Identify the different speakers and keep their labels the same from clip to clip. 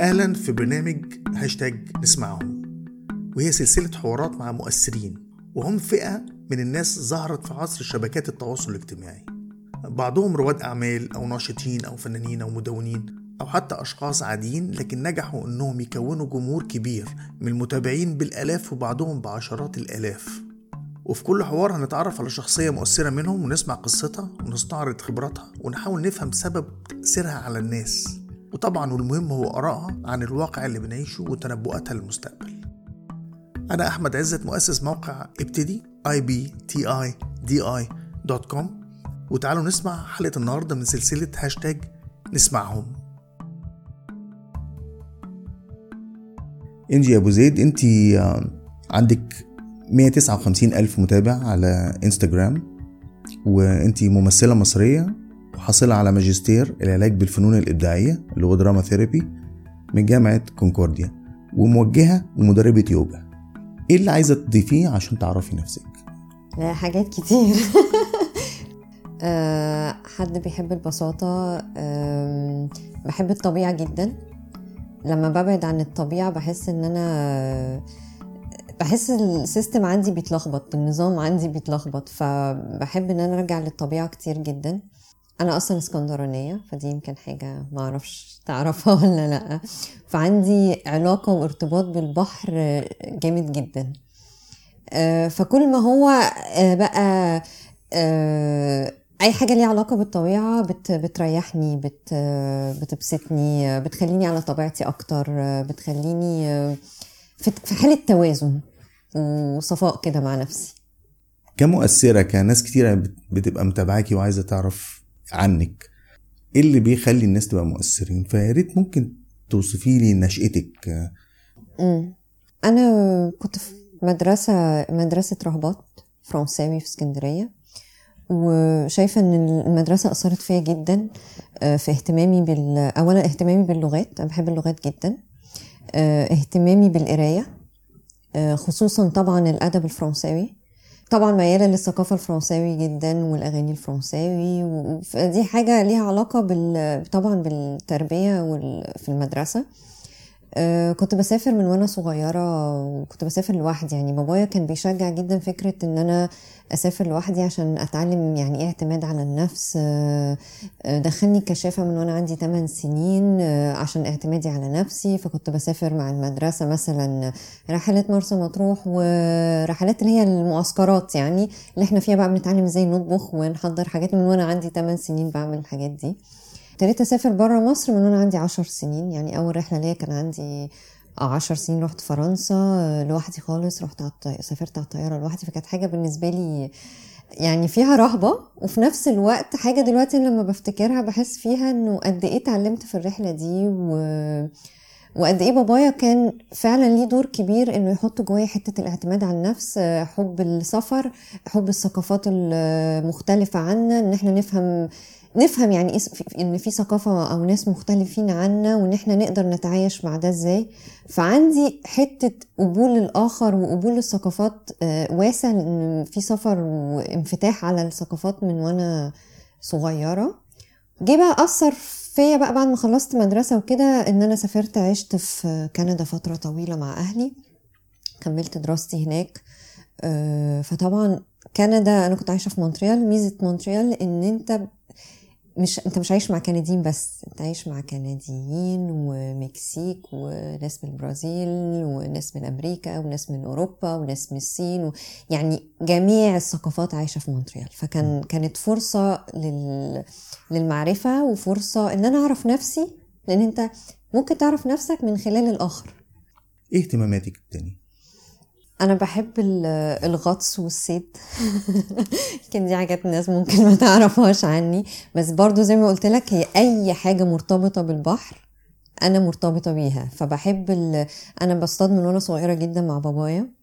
Speaker 1: أهلا في برنامج هاشتاج نسمعهم وهي سلسلة حوارات مع مؤثرين وهم فئة من الناس ظهرت في عصر شبكات التواصل الاجتماعي. بعضهم رواد أعمال أو ناشطين أو فنانين أو مدونين أو حتى أشخاص عاديين لكن نجحوا إنهم يكونوا جمهور كبير من المتابعين بالآلاف وبعضهم بعشرات الآلاف. وفي كل حوار هنتعرف على شخصية مؤثرة منهم ونسمع قصتها ونستعرض خبراتها ونحاول نفهم سبب تأثيرها على الناس. وطبعا والمهم هو آرائها عن الواقع اللي بنعيشه وتنبؤاتها للمستقبل. أنا أحمد عزت مؤسس موقع ابتدي ibtidi.com وتعالوا نسمع حلقة النهاردة من سلسلة هاشتاج نسمعهم. إنجي أبو زيد أنت عندك 159 ألف متابع على انستجرام وأنت ممثلة مصرية. وحاصلة على ماجستير العلاج بالفنون الإبداعية اللي هو drama therapy من جامعة كونكورديا وموجهة ومدربة يوجا. إيه اللي عايزة تضيفيه عشان تعرفي نفسك؟
Speaker 2: لا حاجات كتير. أه، حد بيحب البساطة بحب الطبيعة جدا. لما ببعد عن الطبيعة بحس إن أنا بحس ال system عندي بيتلخبط النظام عندي بيتلخبط فبحب إن أنا أرجع للطبيعة كتير جدا. أنا أصلا إسكندرانية فدي يمكن حاجة ما أعرفش تعرفها ولا لأ. فعندي علاقة وارتباط بالبحر جامد جدا. آه، فكل ما هو آه، بقى آه، أي حاجة ليها علاقة بالطبيعة بت بتريحني بت بتبسطني بتخليني على طبيعتي أكتر بتخليني في حالة توازن وصفاء كده مع نفسي.
Speaker 1: كمؤثرة كناس كتيرة بت- بتبقى متابعاكي وعايزة تعرف عنك. إيه اللي بيخلي الناس تبقى مؤثرين؟ فيا ريت ممكن توصفي لي نشأتك.
Speaker 2: أنا كنت في مدرسة مدرسة رهبات فرنساوي في اسكندرية وشايفة إن المدرسة أثرت فيا جدا آه، في اهتمامي بال اولا اهتمامي باللغات أنا بحب اللغات جدا آه، اهتمامي بالقراية آه، خصوصا طبعا الأدب الفرنساوي. طبعا مياله للثقافة الفرنساوي جدا والأغاني الفرنساوي و- فدي حاجة ليها علاقة بال طبعا بالتربية وال- في المدرسة. كنت بسافر من وأنا صغيرة وكنت بسافر لوحدي. يعني بابايا كان بيشجع جدا فكرة إن أنا أسافر لوحدي عشان أتعلم يعني إيه اعتماد على النفس. آه، آه، دخلني كشافة من وأنا عندي 8 سنين آه، عشان اعتمادي على نفسي. فكنت بسافر مع المدرسة مثلا رحلات مرسى مطروح ورحلات اللي هي المعسكرات يعني اللي إحنا فيها بقى بنتعلم إزاي نطبخ ونحضر حاجات من وأنا عندي 8 سنين بعمل الحاجات دي. ابتديت أسافر بره مصر من وأنا عندي عشر سنين. يعني أول رحلة ليا كان عندي عشر سنين رحت فرنسا آه، لوحدي خالص. رحت الطي... سافرت على الطيارة لوحدي. فكانت حاجة بالنسبة لي يعني فيها رهبة. وفي نفس الوقت حاجة دلوقتي لما بفتكرها بحس فيها إنه قد إيه اتعلمت في الرحلة دي. و... وقد إيه بابايا كان فعلا ليه دور كبير إنه يحط جوايا حتة الاعتماد على النفس آه، حب السفر حب الثقافات المختلفة عنا إن إحنا نفهم نفهم يعني إيه إن في ثقافة أو ناس مختلفين عنا وإن إحنا نقدر نتعايش مع ده إزاي. فعندي حتة قبول الآخر وقبول الثقافات آه، واسع لأن في سفر وانفتاح على الثقافات من وأنا صغيرة. جه بقى أثر فيا بقى بعد ما خلصت مدرسة وكده إن أنا سافرت عشت في كندا فترة طويلة مع أهلي. كملت دراستي هناك. آه، فطبعا كندا أنا كنت عايشة في مونتريال. ميزة مونتريال إن أنت مش انت مش عايش مع كنديين بس انت عايش مع كنديين ومكسيك وناس من البرازيل وناس من أمريكا وناس من أوروبا وناس من الصين و... يعني جميع الثقافات عايشة في مونتريال. فكان كانت فرصة لل... للمعرفة وفرصة إن أنا أعرف نفسي لأن أنت ممكن تعرف نفسك من خلال الآخر.
Speaker 1: إيه اهتماماتك التانية؟
Speaker 2: أنا بحب ال- الغطس والصيد. يمكن دي حاجات الناس ممكن ما تعرفهاش عني. بس برضو زي ما قلت لك هي أي حاجة مرتبطة بالبحر أنا مرتبطة بيها. فبحب. أنا بصطاد من وأنا صغيرة جدا مع بابايا.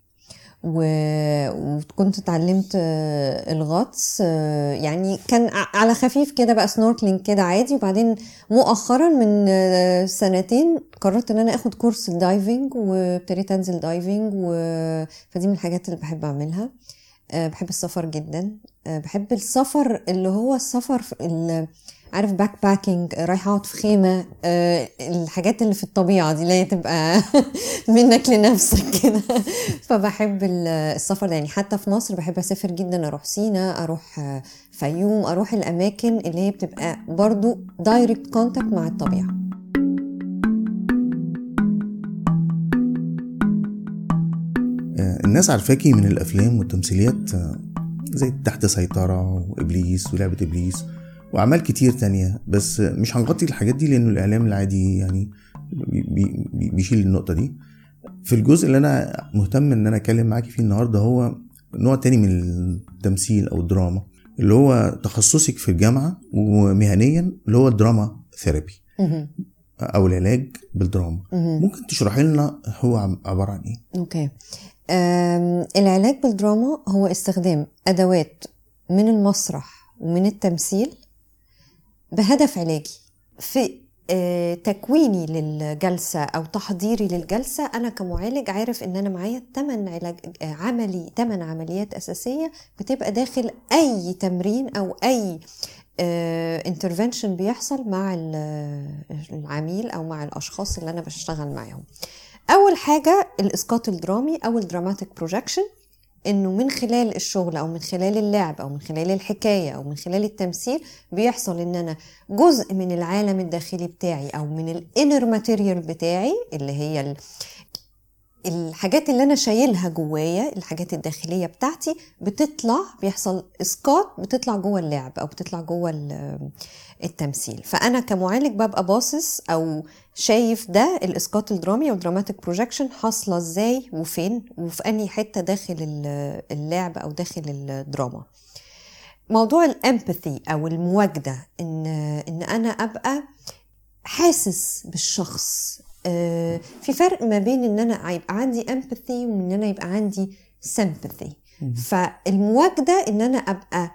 Speaker 2: وكنت اتعلمت الغطس يعني كان على خفيف كده بقى سنوركلينج كده عادي وبعدين مؤخرا من سنتين قررت إن أنا آخد كورس ال diving وابتديت أنزل diving. فدي من الحاجات اللي بحب أعملها آه، بحب السفر جدا آه، بحب السفر اللي هو السفر في ال... عارف backpacking رايحة أقعد في خيمة آه، الحاجات اللي في الطبيعة دي اللي هي تبقى منك لنفسك كده. فبحب ال- السفر ده. يعني حتى في مصر بحب أسافر جدا أروح سينا أروح آه، فيوم أروح الأماكن اللي هي بتبقى برضو direct contact مع الطبيعة.
Speaker 1: آه، الناس عارفاكي من الأفلام والتمثيليات زي تحت سيطرة وإبليس ولعبة إبليس. وأعمال كتير تانية. بس مش هنغطي الحاجات دي لأنه الإعلام العادي يعني بي- بي- بيشيل النقطة دي. في الجزء اللي أنا مهتم إن أنا أتكلم معاكي فيه النهارده هو نوع تاني من التمثيل أو الدراما اللي هو تخصصك في الجامعة ومهنيا اللي هو ال drama
Speaker 2: therapy.
Speaker 1: أو العلاج بالدراما. ممكن تشرحي لنا هو عبارة عن
Speaker 2: إيه؟ okay. العلاج بالدراما هو استخدام أدوات من المسرح ومن التمثيل بهدف علاجي. في آه، تكويني للجلسة أو تحضيري للجلسة أنا كمعالج عارف إن أنا معايا تمن علاج آه، عملي تمن عمليات أساسية بتبقى داخل أي تمرين أو أي intervention بيحصل مع ال- العميل أو مع الأشخاص اللي أنا بشتغل معاهم. أول حاجة الإسقاط الدرامي أو ال dramatic projection إنه من خلال الشغل أو من خلال اللعب أو من خلال الحكاية أو من خلال التمثيل بيحصل إن أنا جزء من العالم الداخلي بتاعي أو من ال inner material بتاعي اللي هي الحاجات اللي أنا شايلها جوايا الحاجات الداخلية بتاعتي بتطلع بيحصل إسقاط بتطلع جوه اللعب أو بتطلع جوه ال- التمثيل. فأنا كمعالج ببقى باصص أو شايف ده الإسقاط الدرامي أو dramatic projection حاصلة إزاي وفين وفي أنهي حتة داخل ال- اللعب أو داخل الدراما. موضوع ال empathy أو المواجدة ان إن أنا أبقى حاسس بالشخص في فرق ما بين إن أنا يبقى عندي امباثي وإن أنا يبقى عندي sympathy. فالمواجدة إن أنا أبقى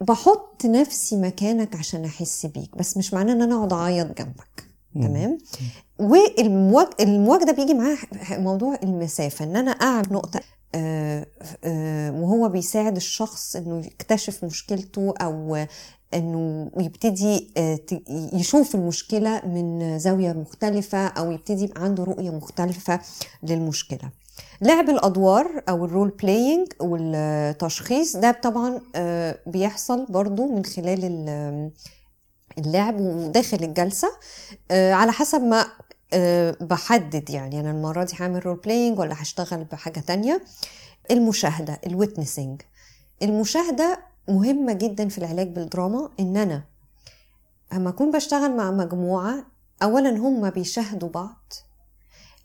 Speaker 2: بحط نفسي مكانك عشان أحس بيك بس مش معناه إن أنا أقعد أعيط جنبك. تمام؟ والمواجده بيجي معاها موضوع المسافة إن أنا اعمل نقطة آه، آه، وهو بيساعد الشخص إنه يكتشف مشكلته أو إنه يبتدي آه، يشوف المشكلة من زاوية مختلفة أو يبتدي يبقى عنده رؤية مختلفة للمشكلة. لعب الأدوار أو ال role playing والتشخيص ده طبعا آه، بيحصل برضو من خلال ال- اللعب وداخل الجلسة. آه، على حسب ما بحدد يعني أنا المرة دي هعمل role playing ولا هشتغل بحاجة تانية. المشاهدة ال witnessing المشاهدة مهمة جدا في العلاج بالدراما إن أنا أما أكون بشتغل مع مجموعة اولا هم بيشاهدوا بعض.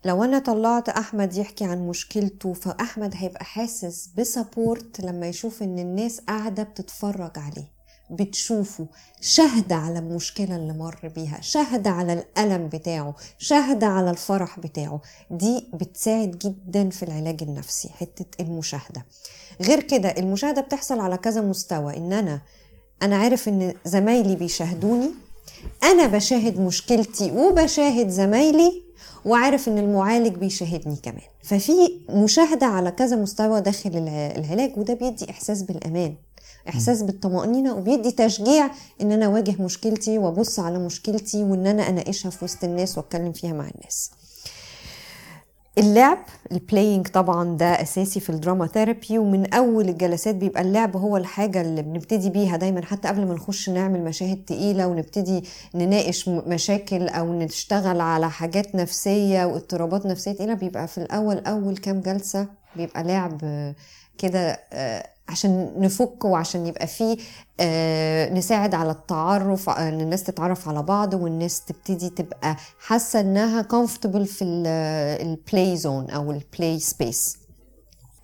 Speaker 2: لو أنا طلعت أحمد يحكي عن مشكلته فأحمد هيبقى حاسس بسبورت لما يشوف إن الناس قاعدة بتتفرج عليه. بتشوفه. شهد على المشكلة اللي مر بيها. شهد على الألم بتاعه. شهد على الفرح بتاعه. دي بتساعد جدا في العلاج النفسي حتة المشاهدة. غير كده المشاهدة بتحصل على كذا مستوى. إن أنا أنا عارف إن زمايلي بيشاهدوني. أنا بشاهد مشكلتي وبشاهد زمايلي وعارف إن المعالج بيشاهدني كمان. ففي مشاهدة على كذا مستوى داخل الع- العلاج وده بيدي إحساس بالأمان. إحساس بالطمأنينة وبيدي تشجيع إن أنا أواجه مشكلتي وأبص على مشكلتي وإن أنا أناقشها في وسط الناس وأتكلم فيها مع الناس. اللعب ال playing طبعا ده أساسي في ال drama therapy ومن أول الجلسات بيبقى اللعب هو الحاجة اللي بنبتدي بيها دايما حتى قبل ما نخش نعمل مشاهد تقيلة ونبتدي نناقش مشاكل أو نشتغل على حاجات نفسية واضطرابات نفسية تقيلة بيبقى في الأول أول كام جلسة بيبقى لعب كده آه، عشان نفك وعشان يبقى فيه آه، نساعد على التعرف آه، إن الناس تتعرف على بعض والناس تبتدي تبقى حاسة إنها comfortable في ال play zone أو ال play space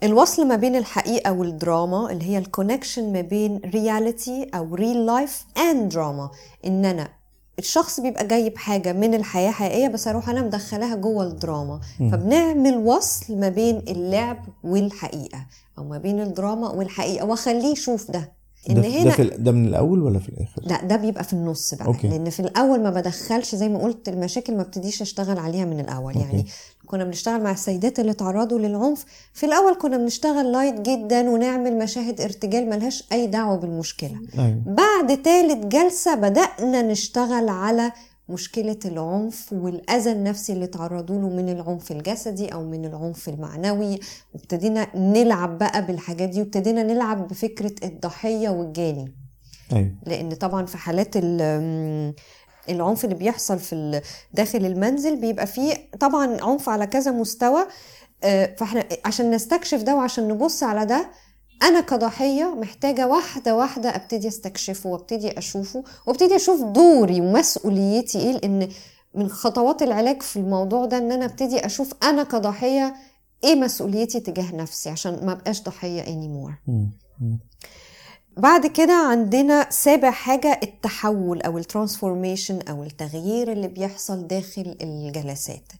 Speaker 2: الوصل ما بين الحقيقة والدراما اللي هي ال connection ما بين reality أو real life and drama إن أنا الشخص بيبقى جايب حاجة من الحياة حقيقية بس أروح أنا مدخلاها جوه الدراما. فبنعمل وصل ما بين اللعب والحقيقة. أو ما بين الدراما والحقيقة وأخليه يشوف ده. إن
Speaker 1: ده, ده,
Speaker 2: هنا
Speaker 1: في ال- ده من الأول ولا في الآخر؟
Speaker 2: لا ده بيبقى في النص بقى.
Speaker 1: okay.
Speaker 2: لأن في الأول ما بدخلش زي ما قلت المشاكل ما ابتديش أشتغل عليها من الأول.
Speaker 1: okay.
Speaker 2: يعني كنا بنشتغل مع السيدات اللي تعرضوا للعنف. في الأول كنا بنشتغل light جدا ونعمل مشاهد ارتجال ملهاش أي دعوة بالمشكلة.
Speaker 3: أيوه.
Speaker 2: بعد تالت جلسة بدأنا نشتغل على مشكلة العنف والأذى النفسي اللي تعرضوا له من العنف الجسدي أو من العنف المعنوي. وابتدينا نلعب بقى بالحاجات دي وابتدينا نلعب بفكرة الضحية والجاني.
Speaker 3: أيوه.
Speaker 2: لأن طبعا في حالات ال- العنف اللي بيحصل في داخل المنزل بيبقى فيه طبعا عنف على كذا مستوى آه، فإحنا عشان نستكشف ده وعشان نبص على ده أنا كضحية محتاجة واحدة واحدة أبتدي أستكشفه وأبتدي أشوفه وأبتدي أشوف دوري ومسؤوليتي. إيه؟ لأن من خطوات العلاج في الموضوع ده إن أنا أبتدي أشوف أنا كضحية إيه مسؤوليتي تجاه نفسي عشان ما بقاش ضحية anymore.
Speaker 3: مم.
Speaker 2: بعد كده عندنا سابع حاجة التحول أو ال transformation أو التغيير اللي بيحصل داخل الجلسات.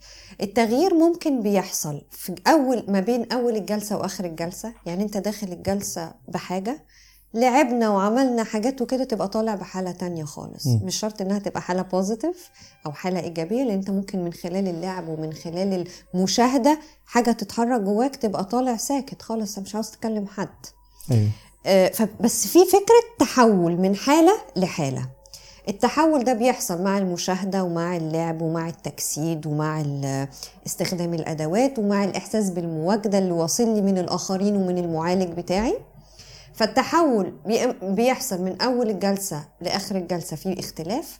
Speaker 2: التغيير ممكن بيحصل في أول ما بين أول الجلسة وآخر الجلسة. يعني أنت داخل الجلسة بحاجة لعبنا وعملنا حاجات وكده تبقى طالع بحالة تانية خالص.
Speaker 3: مم.
Speaker 2: مش شرط إنها تبقى حالة positive أو حالة إيجابية لأن أنت ممكن من خلال اللعب ومن خلال المشاهدة حاجة تتحرك جواك تبقى طالع ساكت خالص مش عاوز تكلم حد. ف- بس في فكرة تحول من حالة لحالة. التحول ده بيحصل مع المشاهدة ومع اللعب ومع التجسيد ومع استخدام الأدوات ومع الإحساس بالمواجدة اللي واصل لي من الآخرين ومن المعالج بتاعي. فالتحول بي- بيحصل من أول الجلسة لآخر الجلسة في اختلاف.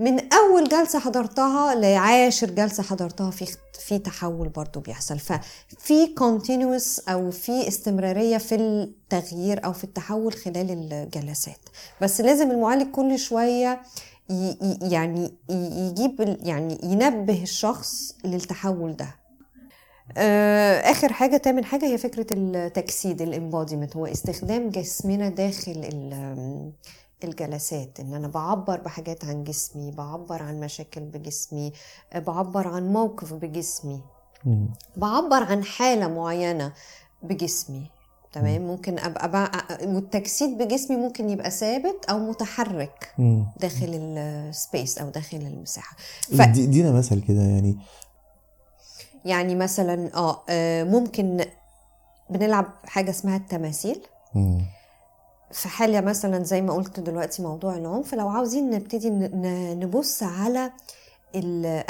Speaker 2: من أول جلسة حضرتها لعاشر جلسة حضرتها في في تحول برضو بيحصل. ففي continuous أو في استمرارية في التغيير أو في التحول خلال الجلسات. بس لازم المعالج كل ي- يعني يجيب يعني ينبه الشخص للتحول ده. آه، آخر حاجة تامن حاجة هي فكرة التجسيد الامبوديمنت هو استخدام جسمنا داخل الجلسات إن أنا بعبر بحاجات عن جسمي بعبر عن مشاكل بجسمي بعبر عن موقف بجسمي
Speaker 3: مم.
Speaker 2: بعبر عن حالة معينة بجسمي تمام ممكن أبقى بع... والتجسيد بجسمي ممكن يبقى ثابت أو متحرك
Speaker 3: مم.
Speaker 2: داخل ال space أو داخل المساحة ف...
Speaker 3: دي- ادينا مثل كده يعني
Speaker 2: يعني مثلا آه آه، ممكن بنلعب حاجة اسمها التماثيل
Speaker 3: مم.
Speaker 2: في حالة مثلا زي ما قلت دلوقتي موضوع العنف لو عاوزين نبتدي نبص على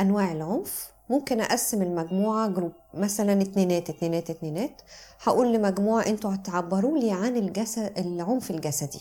Speaker 2: أنواع العنف ممكن أقسم المجموعة group مثلا اتنينات اتنينات اتنينات. هقول لمجموعة أنتوا هتعبروا لي عن الجسد العنف الجسدي.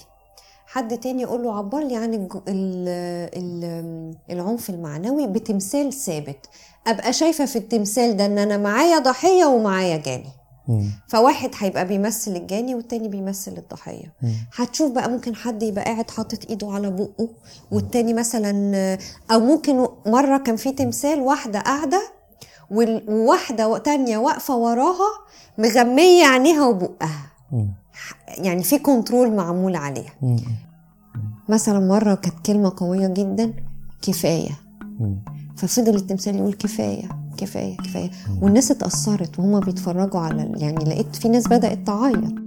Speaker 2: حد تاني يقول له عبر لي عن الج... ال... ال... العنف المعنوي بتمثال ثابت. أبقى شايفة في التمثال ده إن أنا معايا ضحية ومعايا جاني.
Speaker 3: مم.
Speaker 2: فواحد هيبقى بيمثل الجاني والتاني بيمثل الضحية
Speaker 3: مم.
Speaker 2: هتشوف بقى ممكن حد يبقى قاعد حاطط ايده على بقه والتاني مثلا أو ممكن مرة كان في تمثال واحدة قاعدة وواحدة تانية واقفة وراها مغمية عينيها وبقها
Speaker 3: مم.
Speaker 2: يعني في كنترول معمول عليها
Speaker 3: مم.
Speaker 2: مثلا مرة كانت كلمة قوية جدا كفاية
Speaker 3: مم.
Speaker 2: ففضل التمثال يقول كفاية كفاية كفاية. والناس اتأثرت وهما بيتفرجوا على يعني لقيت في ناس بدأت تعيط.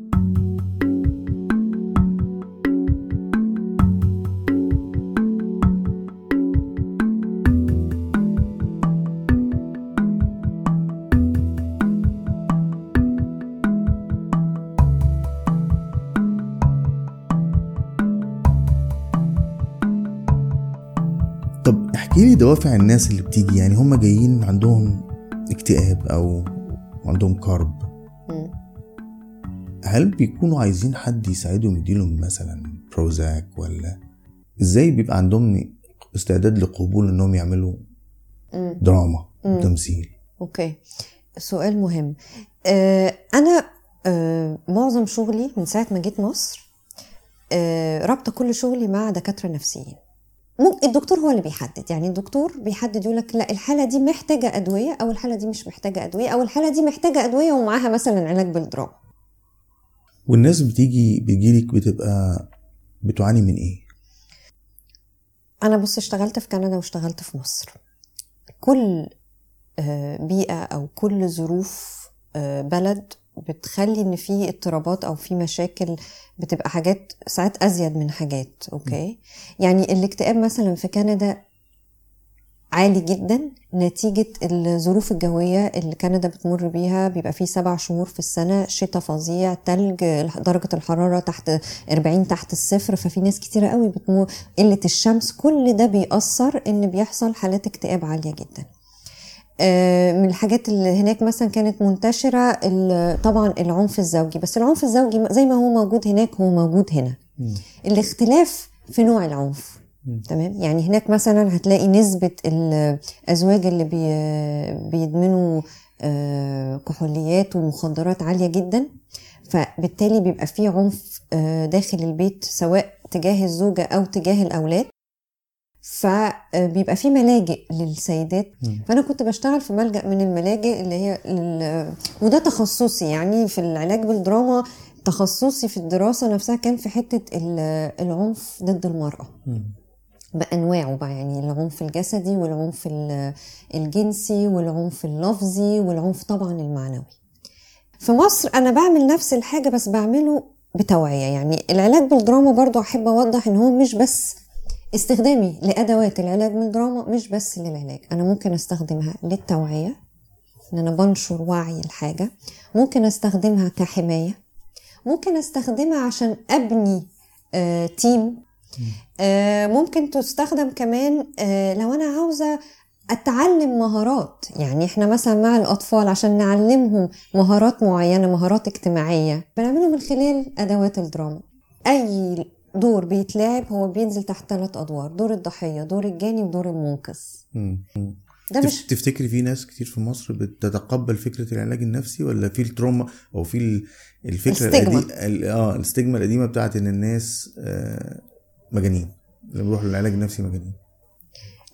Speaker 1: دوافع الناس اللي بتيجي يعني هم جايين عندهم اكتئاب أو عندهم كرب. هل بيكونوا عايزين حد يساعدهم يديلهم مثلا بروزاك ولا إزاي بيبقى عندهم استعداد لقبول إنهم يعملوا
Speaker 2: مم.
Speaker 1: دراما. وتمثيل
Speaker 2: أوكي سؤال مهم آه أنا آه معظم شغلي من ساعة ما جيت مصر آه رابطه كل شغلي مع دكاترة نفسيين ممكن الدكتور هو اللي بيحدد. يعني الدكتور بيحدد يقول لك لا الحالة دي محتاجة أدوية أو الحالة دي مش محتاجة أدوية أو الحالة دي محتاجة أدوية ومعاها مثلا علاج بالدراما.
Speaker 1: والناس بتيجي بتجيلك بتبقى بتعاني من إيه؟
Speaker 2: أنا بص اشتغلت في كندا واشتغلت في مصر. كل آه، بيئة أو كل ظروف آه، بلد بتخلي إن في اضطرابات أو في مشاكل بتبقى حاجات ساعات أزيد من حاجات أوكي؟ يعني الاكتئاب مثلا في كندا عالي جدا نتيجة الظروف الجوية اللي كندا بتمر بيها بيبقى فيه سبع شهور في السنة شتاء فظيع تلج درجة الحرارة تحت 40 تحت الصفر ففي ناس كتيرة قوي بتمر قلة الشمس كل ده بيأثر إن بيحصل حالات اكتئاب عالية جدا. من الحاجات اللي هناك مثلا كانت منتشرة طبعا العنف الزوجي. بس العنف الزوجي زي ما هو موجود هناك هو موجود هنا. الاختلاف في نوع العنف. تمام؟ يعني هناك مثلا هتلاقي نسبة الأزواج اللي بي بيدمنوا آه، كحوليات ومخدرات عالية جدا. فبالتالي بيبقى في عنف آه، داخل البيت سواء تجاه الزوجة أو تجاه الأولاد. فبيبقى في ملاجئ للسيدات. فأنا كنت بشتغل في ملجأ من الملاجئ اللي هي ال- وده تخصصي يعني في العلاج بالدراما. تخصصي في الدراسة نفسها كان في حتة ال- العنف ضد المرأة. بأنواعه بقى يعني العنف الجسدي والعنف ال- الجنسي والعنف اللفظي والعنف طبعا المعنوي. في مصر أنا بعمل نفس الحاجة بس بعمله بتوعية يعني. العلاج بالدراما برضو أحب أوضح إن هو مش بس استخدامي لأدوات العلاج بالدراما مش بس للعلاج. أنا ممكن أستخدمها للتوعية إن أنا بنشر وعي الحاجة. ممكن أستخدمها كحماية. ممكن أستخدمها عشان أبني آه تيم. آه ممكن تستخدم كمان آه لو أنا عاوزة أتعلم مهارات. يعني إحنا مثلا مع الأطفال عشان نعلمهم مهارات معينة مهارات اجتماعية بنعمله من خلال أدوات الدراما. أي دور بيتلعب هو بينزل تحت ثلاث أدوار دور الضحية دور الجاني ودور المنقذ. ده مش
Speaker 3: تفتكري في ناس كتير في مصر بتتقبل فكرة العلاج النفسي ولا في التروما أو في ال- الفكرة
Speaker 2: ال stigma.
Speaker 3: القدي- ال- آه ال stigma القديمة بتاعت إن الناس آه مجانين اللي بيروحوا للعلاج النفسي مجانين.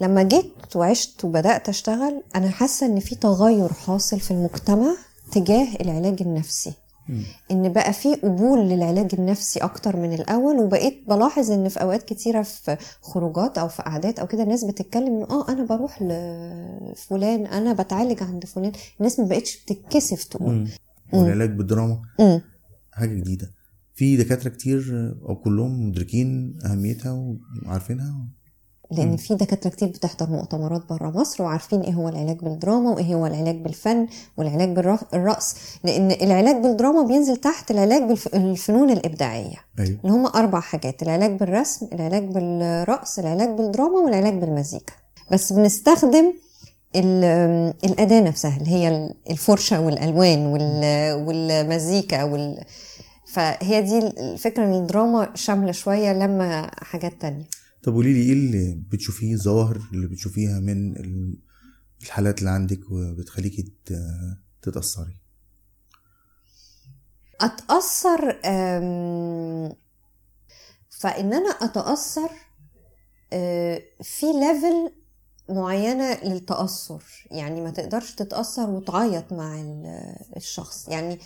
Speaker 2: لما جيت وعشت وبدأت أشتغل أنا حاسة إن في تغير حاصل في المجتمع تجاه العلاج النفسي. إن بقى في قبول للعلاج النفسي أكتر من الأول وبقيت بلاحظ إن في أوقات كتيرة في خروجات أو في قعدات أو كده الناس بتتكلم إنه آه أنا بروح لفلان أنا بتعالج عند فلان. الناس ما بقتش بتتكسف تقول.
Speaker 3: والعلاج بالدراما
Speaker 2: مم.
Speaker 3: حاجة جديدة. في دكاترة كتير أو كلهم مدركين أهميتها وعارفينها.
Speaker 2: لأن في دكاترة كتير بتحضر مؤتمرات بره مصر وعارفين إيه هو العلاج بالدراما وإيه هو العلاج بالفن والعلاج بالرقص لأن العلاج بالدراما بينزل تحت العلاج بالفنون الإبداعية.
Speaker 3: أيوه.
Speaker 2: اللي هم أربع حاجات العلاج بالرسم العلاج بالرقص العلاج بالدراما والعلاج بالمزيكا. بس بنستخدم ال- الأداة نفسها اللي هي الفرشة والألوان وال- والمزيكا وال... فهي دي الفكرة إن الدراما شاملة شوية لما حاجات تانية.
Speaker 3: طب قولي لي إيه اللي بتشوفيه الظواهر اللي بتشوفيها من ال- الحالات اللي عندك وبتخليكي تتأثري؟
Speaker 2: أتأثر أم، فإن أنا أتأثر أه، في ليفل معينة للتأثر. يعني ما تقدرش تتأثر وتعيط مع ال- الشخص. يعني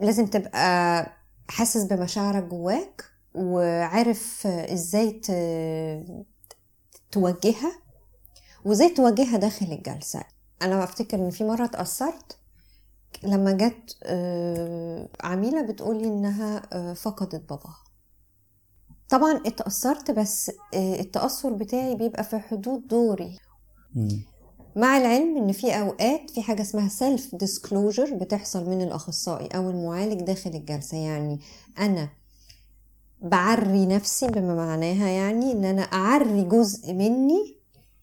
Speaker 2: لازم تبقى حاسس بمشاعرك جواك وعارف إزاي توجهها وازاي توجهها داخل الجلسة. أنا بفتكر إن في مرة اتأثرت لما جت آه، عميلة بتقولي إنها آه، فقدت باباها. طبعا اتأثرت بس آه، التأثر بتاعي بيبقى في حدود دوري. مع العلم إن في أوقات في حاجة اسمها self disclosure بتحصل من الأخصائي أو المعالج داخل الجلسة. يعني أنا بعري نفسي بما معناها يعني إن أنا أعري جزء مني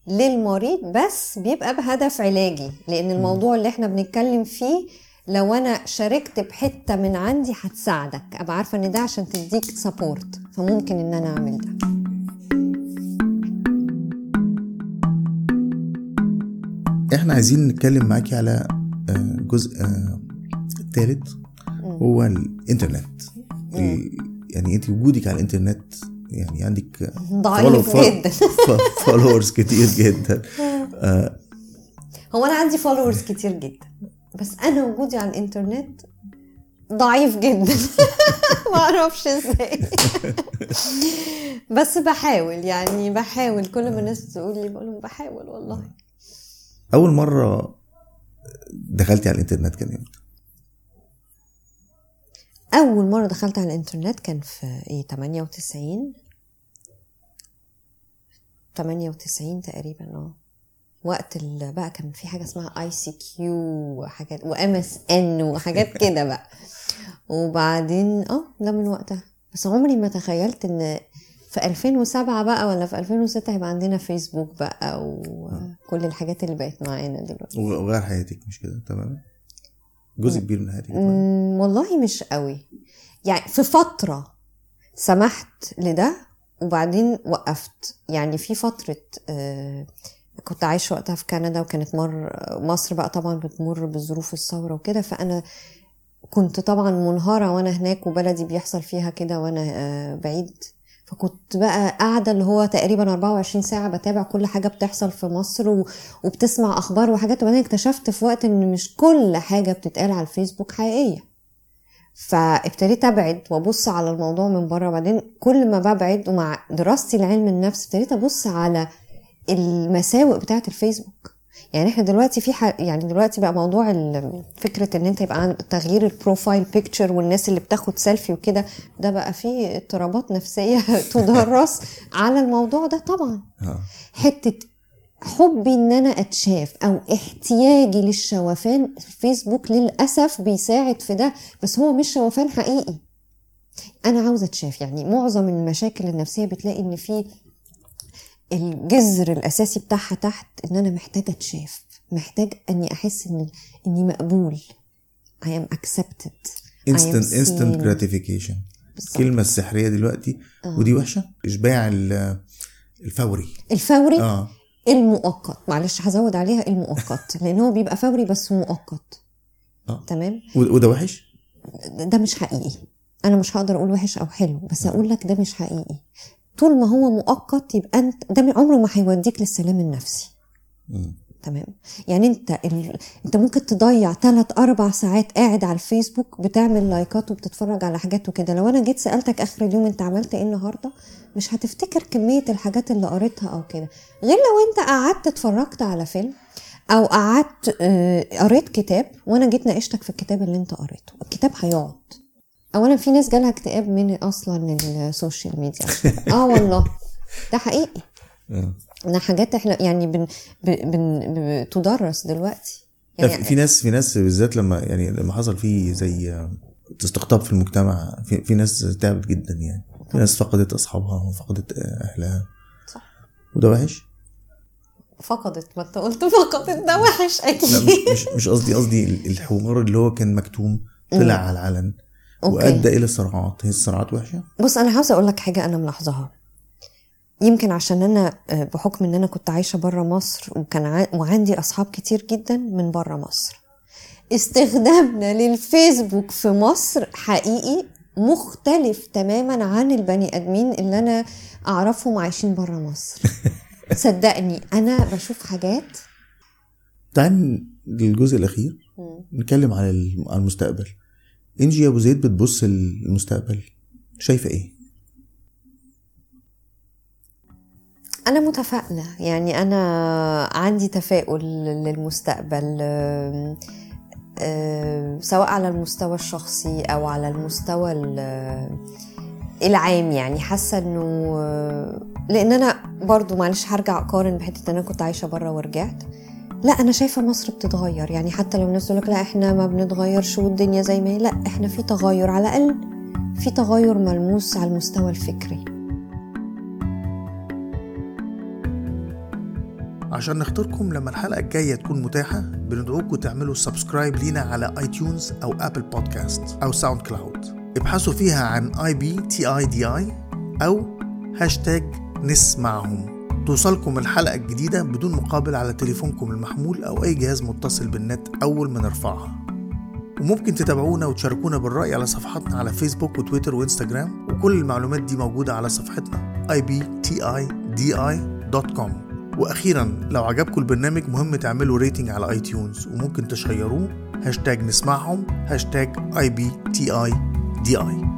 Speaker 2: للمريض بس بيبقى بهدف علاجي. لأن الموضوع اللي إحنا بنتكلم فيه لو أنا شاركت بحتة من عندي هتساعدك. أبقى عارفة إن ده عشان تديك سبورت فممكن إن أنا أعمل ده.
Speaker 3: إحنا عايزين نتكلم معاكي على آه، جزء آه، الثالث هو الإنترنت. ال- يعني انت وجودك على الانترنت يعني عندك
Speaker 2: ضعيف جدا.
Speaker 3: followers كتير جدا. آه،
Speaker 2: هو أنا عندي followers كتير جدا. بس أنا وجودي على الانترنت ضعيف جدا. ما أعرفش إزاي. بس بحاول يعني بحاول. كل ما الناس تقول لي بقول لهم بحاول والله.
Speaker 3: أول مرة دخلتي على الانترنت كان إمتى؟
Speaker 2: أول مرة دخلت على الإنترنت كان في إيه 98 98 تقريبا آه. وقت بقى كان في حاجة اسمها ICQ وحاجات و MSN وحاجات كده بقى. وبعدين آه ده من وقتها. بس عمري ما تخيلت إن في 2007 بقى ولا في 2006 هيبقى عندنا فيسبوك بقى وكل الحاجات اللي بقت معانا دلوقتي.
Speaker 3: وغير حياتك مش كده؟ تمام. جزء كبير من
Speaker 2: مم، والله مش قوي. يعني في فترة سمحت لده وبعدين وقفت. يعني في فترة آه، كنت عايشة وقتها في كندا وكانت مر مصر بقى طبعا بتمر بظروف الثورة وكده فأنا كنت طبعا منهارة وأنا هناك وبلدي بيحصل فيها كده وأنا آه، بعيد. فكنت بقى قاعدة اللي هو تقريبا 24 ساعة بتابع كل حاجة بتحصل في مصر. وبتسمع أخبار وحاجات وبعدين اكتشفت في وقت إن مش كل حاجة بتتقال على الفيسبوك حقيقية فابتديت أبعد وأبص على الموضوع من بره وبعدين كل ما ببعد ومع دراستي لعلم النفس ابتديت أبص على المساوئ بتاعة الفيسبوك يعني إحنا دلوقتي في ح... يعني دلوقتي بقى موضوع ال- فكرة إن أنت يبقى تغيير ال profile picture والناس اللي بتاخد سيلفي وكده ده بقى فيه اضطرابات نفسية تدرس على الموضوع ده طبعا.
Speaker 3: آه.
Speaker 2: حتة حبي إن أنا أتشاف أو احتياجي للشوفان الفيسبوك للأسف بيساعد في ده بس هو مش شوفان حقيقي. أنا عاوزة أتشاف يعني معظم المشاكل النفسية بتلاقي إن في الجذر الأساسي بتاعها تحت إن أنا محتاجة أتشاف محتاج إني أحس إن إني مقبول. I am accepted. I am.
Speaker 3: جراتيفيكيشن
Speaker 2: بالظبط.
Speaker 3: الكلمة السحرية دلوقتي ودي وحشة إشباع ال- الفوري.
Speaker 2: الفوري؟
Speaker 3: آه.
Speaker 2: المؤقت. معلش هزود عليها المؤقت. لأن هو بيبقى فوري بس مؤقت.
Speaker 3: آه.
Speaker 2: تمام؟
Speaker 3: وده وحش؟
Speaker 2: ده مش حقيقي. أنا مش هقدر أقول وحش أو حلو بس أقول لك ده مش حقيقي. طول ما هو مؤقت يبقى أنت ده من عمره ما هيوديك للسلام النفسي. تمام؟ يعني أنت ال... أنت ممكن تضيع ثلاث أربع ساعات قاعد على الفيسبوك بتعمل لايكات وبتتفرج على حاجات وكده. لو أنا جيت سألتك آخر اليوم أنت عملت إيه النهارده مش هتفتكر كمية الحاجات اللي قريتها أو كده. غير لو أنت قعدت اتفرجت على فيلم أو قعدت آه، قريت كتاب وأنا جيت ناقشتك في الكتاب اللي أنت قريته. الكتاب هيقعد. اولا في ناس جالها اكتئاب من أصلا ال social media. آه والله. ده حقيقي.
Speaker 3: آه.
Speaker 2: ده حاجات إحنا يعني بن بن بتدرس دلوقتي.
Speaker 3: لا،
Speaker 2: يعني
Speaker 3: في في ناس في ناس بالذات لما يعني لما حصل فيه زي آه، استقطاب في المجتمع في, في ناس تعبت جدا يعني. في ناس فقدت أصحابها وفقدت آه، أهلها.
Speaker 2: صح.
Speaker 3: وده وحش؟
Speaker 2: فقدت ما أنت قلت فقدت. ده وحش
Speaker 3: لا
Speaker 2: أكيد.
Speaker 3: مش مش, مش قصدي قصدي ال- الحوار اللي هو كان مكتوم طلع على العلن.
Speaker 2: أوكي.
Speaker 3: وادى إلى صراعات. هي الصراعات وحشة؟
Speaker 2: بص أنا عاوزه أقول لك حاجة أنا ملاحظاها. يمكن عشان أنا آه، بحكم إن أنا كنت عايشة بره مصر وكان ع... وعندي أصحاب كتير جدا من بره مصر. استخدامنا للفيسبوك في مصر حقيقي مختلف تماما عن البني آدمين اللي أنا أعرفهم عايشين بره مصر. صدقني أنا بشوف حاجات
Speaker 3: تعال للجزء الأخير. نتكلم على المستقبل. انجي أبو زيد بتبص للمستقبل. شايفة إيه؟
Speaker 2: أنا متفائلة. يعني أنا عندي تفاؤل للمستقبل سواء على المستوى الشخصي أو على المستوى ال- العام. يعني حاسة إنه لأن أنا برضو معلش هرجع أقارن بحتة إن أنا كنت عايشة بره ورجعت. لا أنا شايفة مصر بتتغير. يعني حتى لو الناس تقول لك لا إحنا ما بنتغيرش والدنيا زي ما هي لا إحنا في تغير. على الأقل في تغير ملموس على المستوى الفكري.
Speaker 1: عشان نخطركم لما الحلقة الجاية تكون متاحة بندعوكم تعملوا subscribe لينا على iTunes أو Apple Podcasts أو SoundCloud ابحثوا فيها عن I B T I D I أو هاشتاج نسمعهم. توصلكم الحلقة الجديدة بدون مقابل على تليفونكم المحمول أو أي جهاز متصل بالنت أول ما نرفعها. وممكن تتابعونا وتشاركونا بالرأي على صفحاتنا على فيسبوك وتويتر وإنستجرام وكل المعلومات دي موجودة على صفحتنا ibtidi.com وأخيرا لو عجبكم البرنامج مهم تعملوا rating على iTunes وممكن تشيروه هاشتاج نسمعهم hashtag I B T D I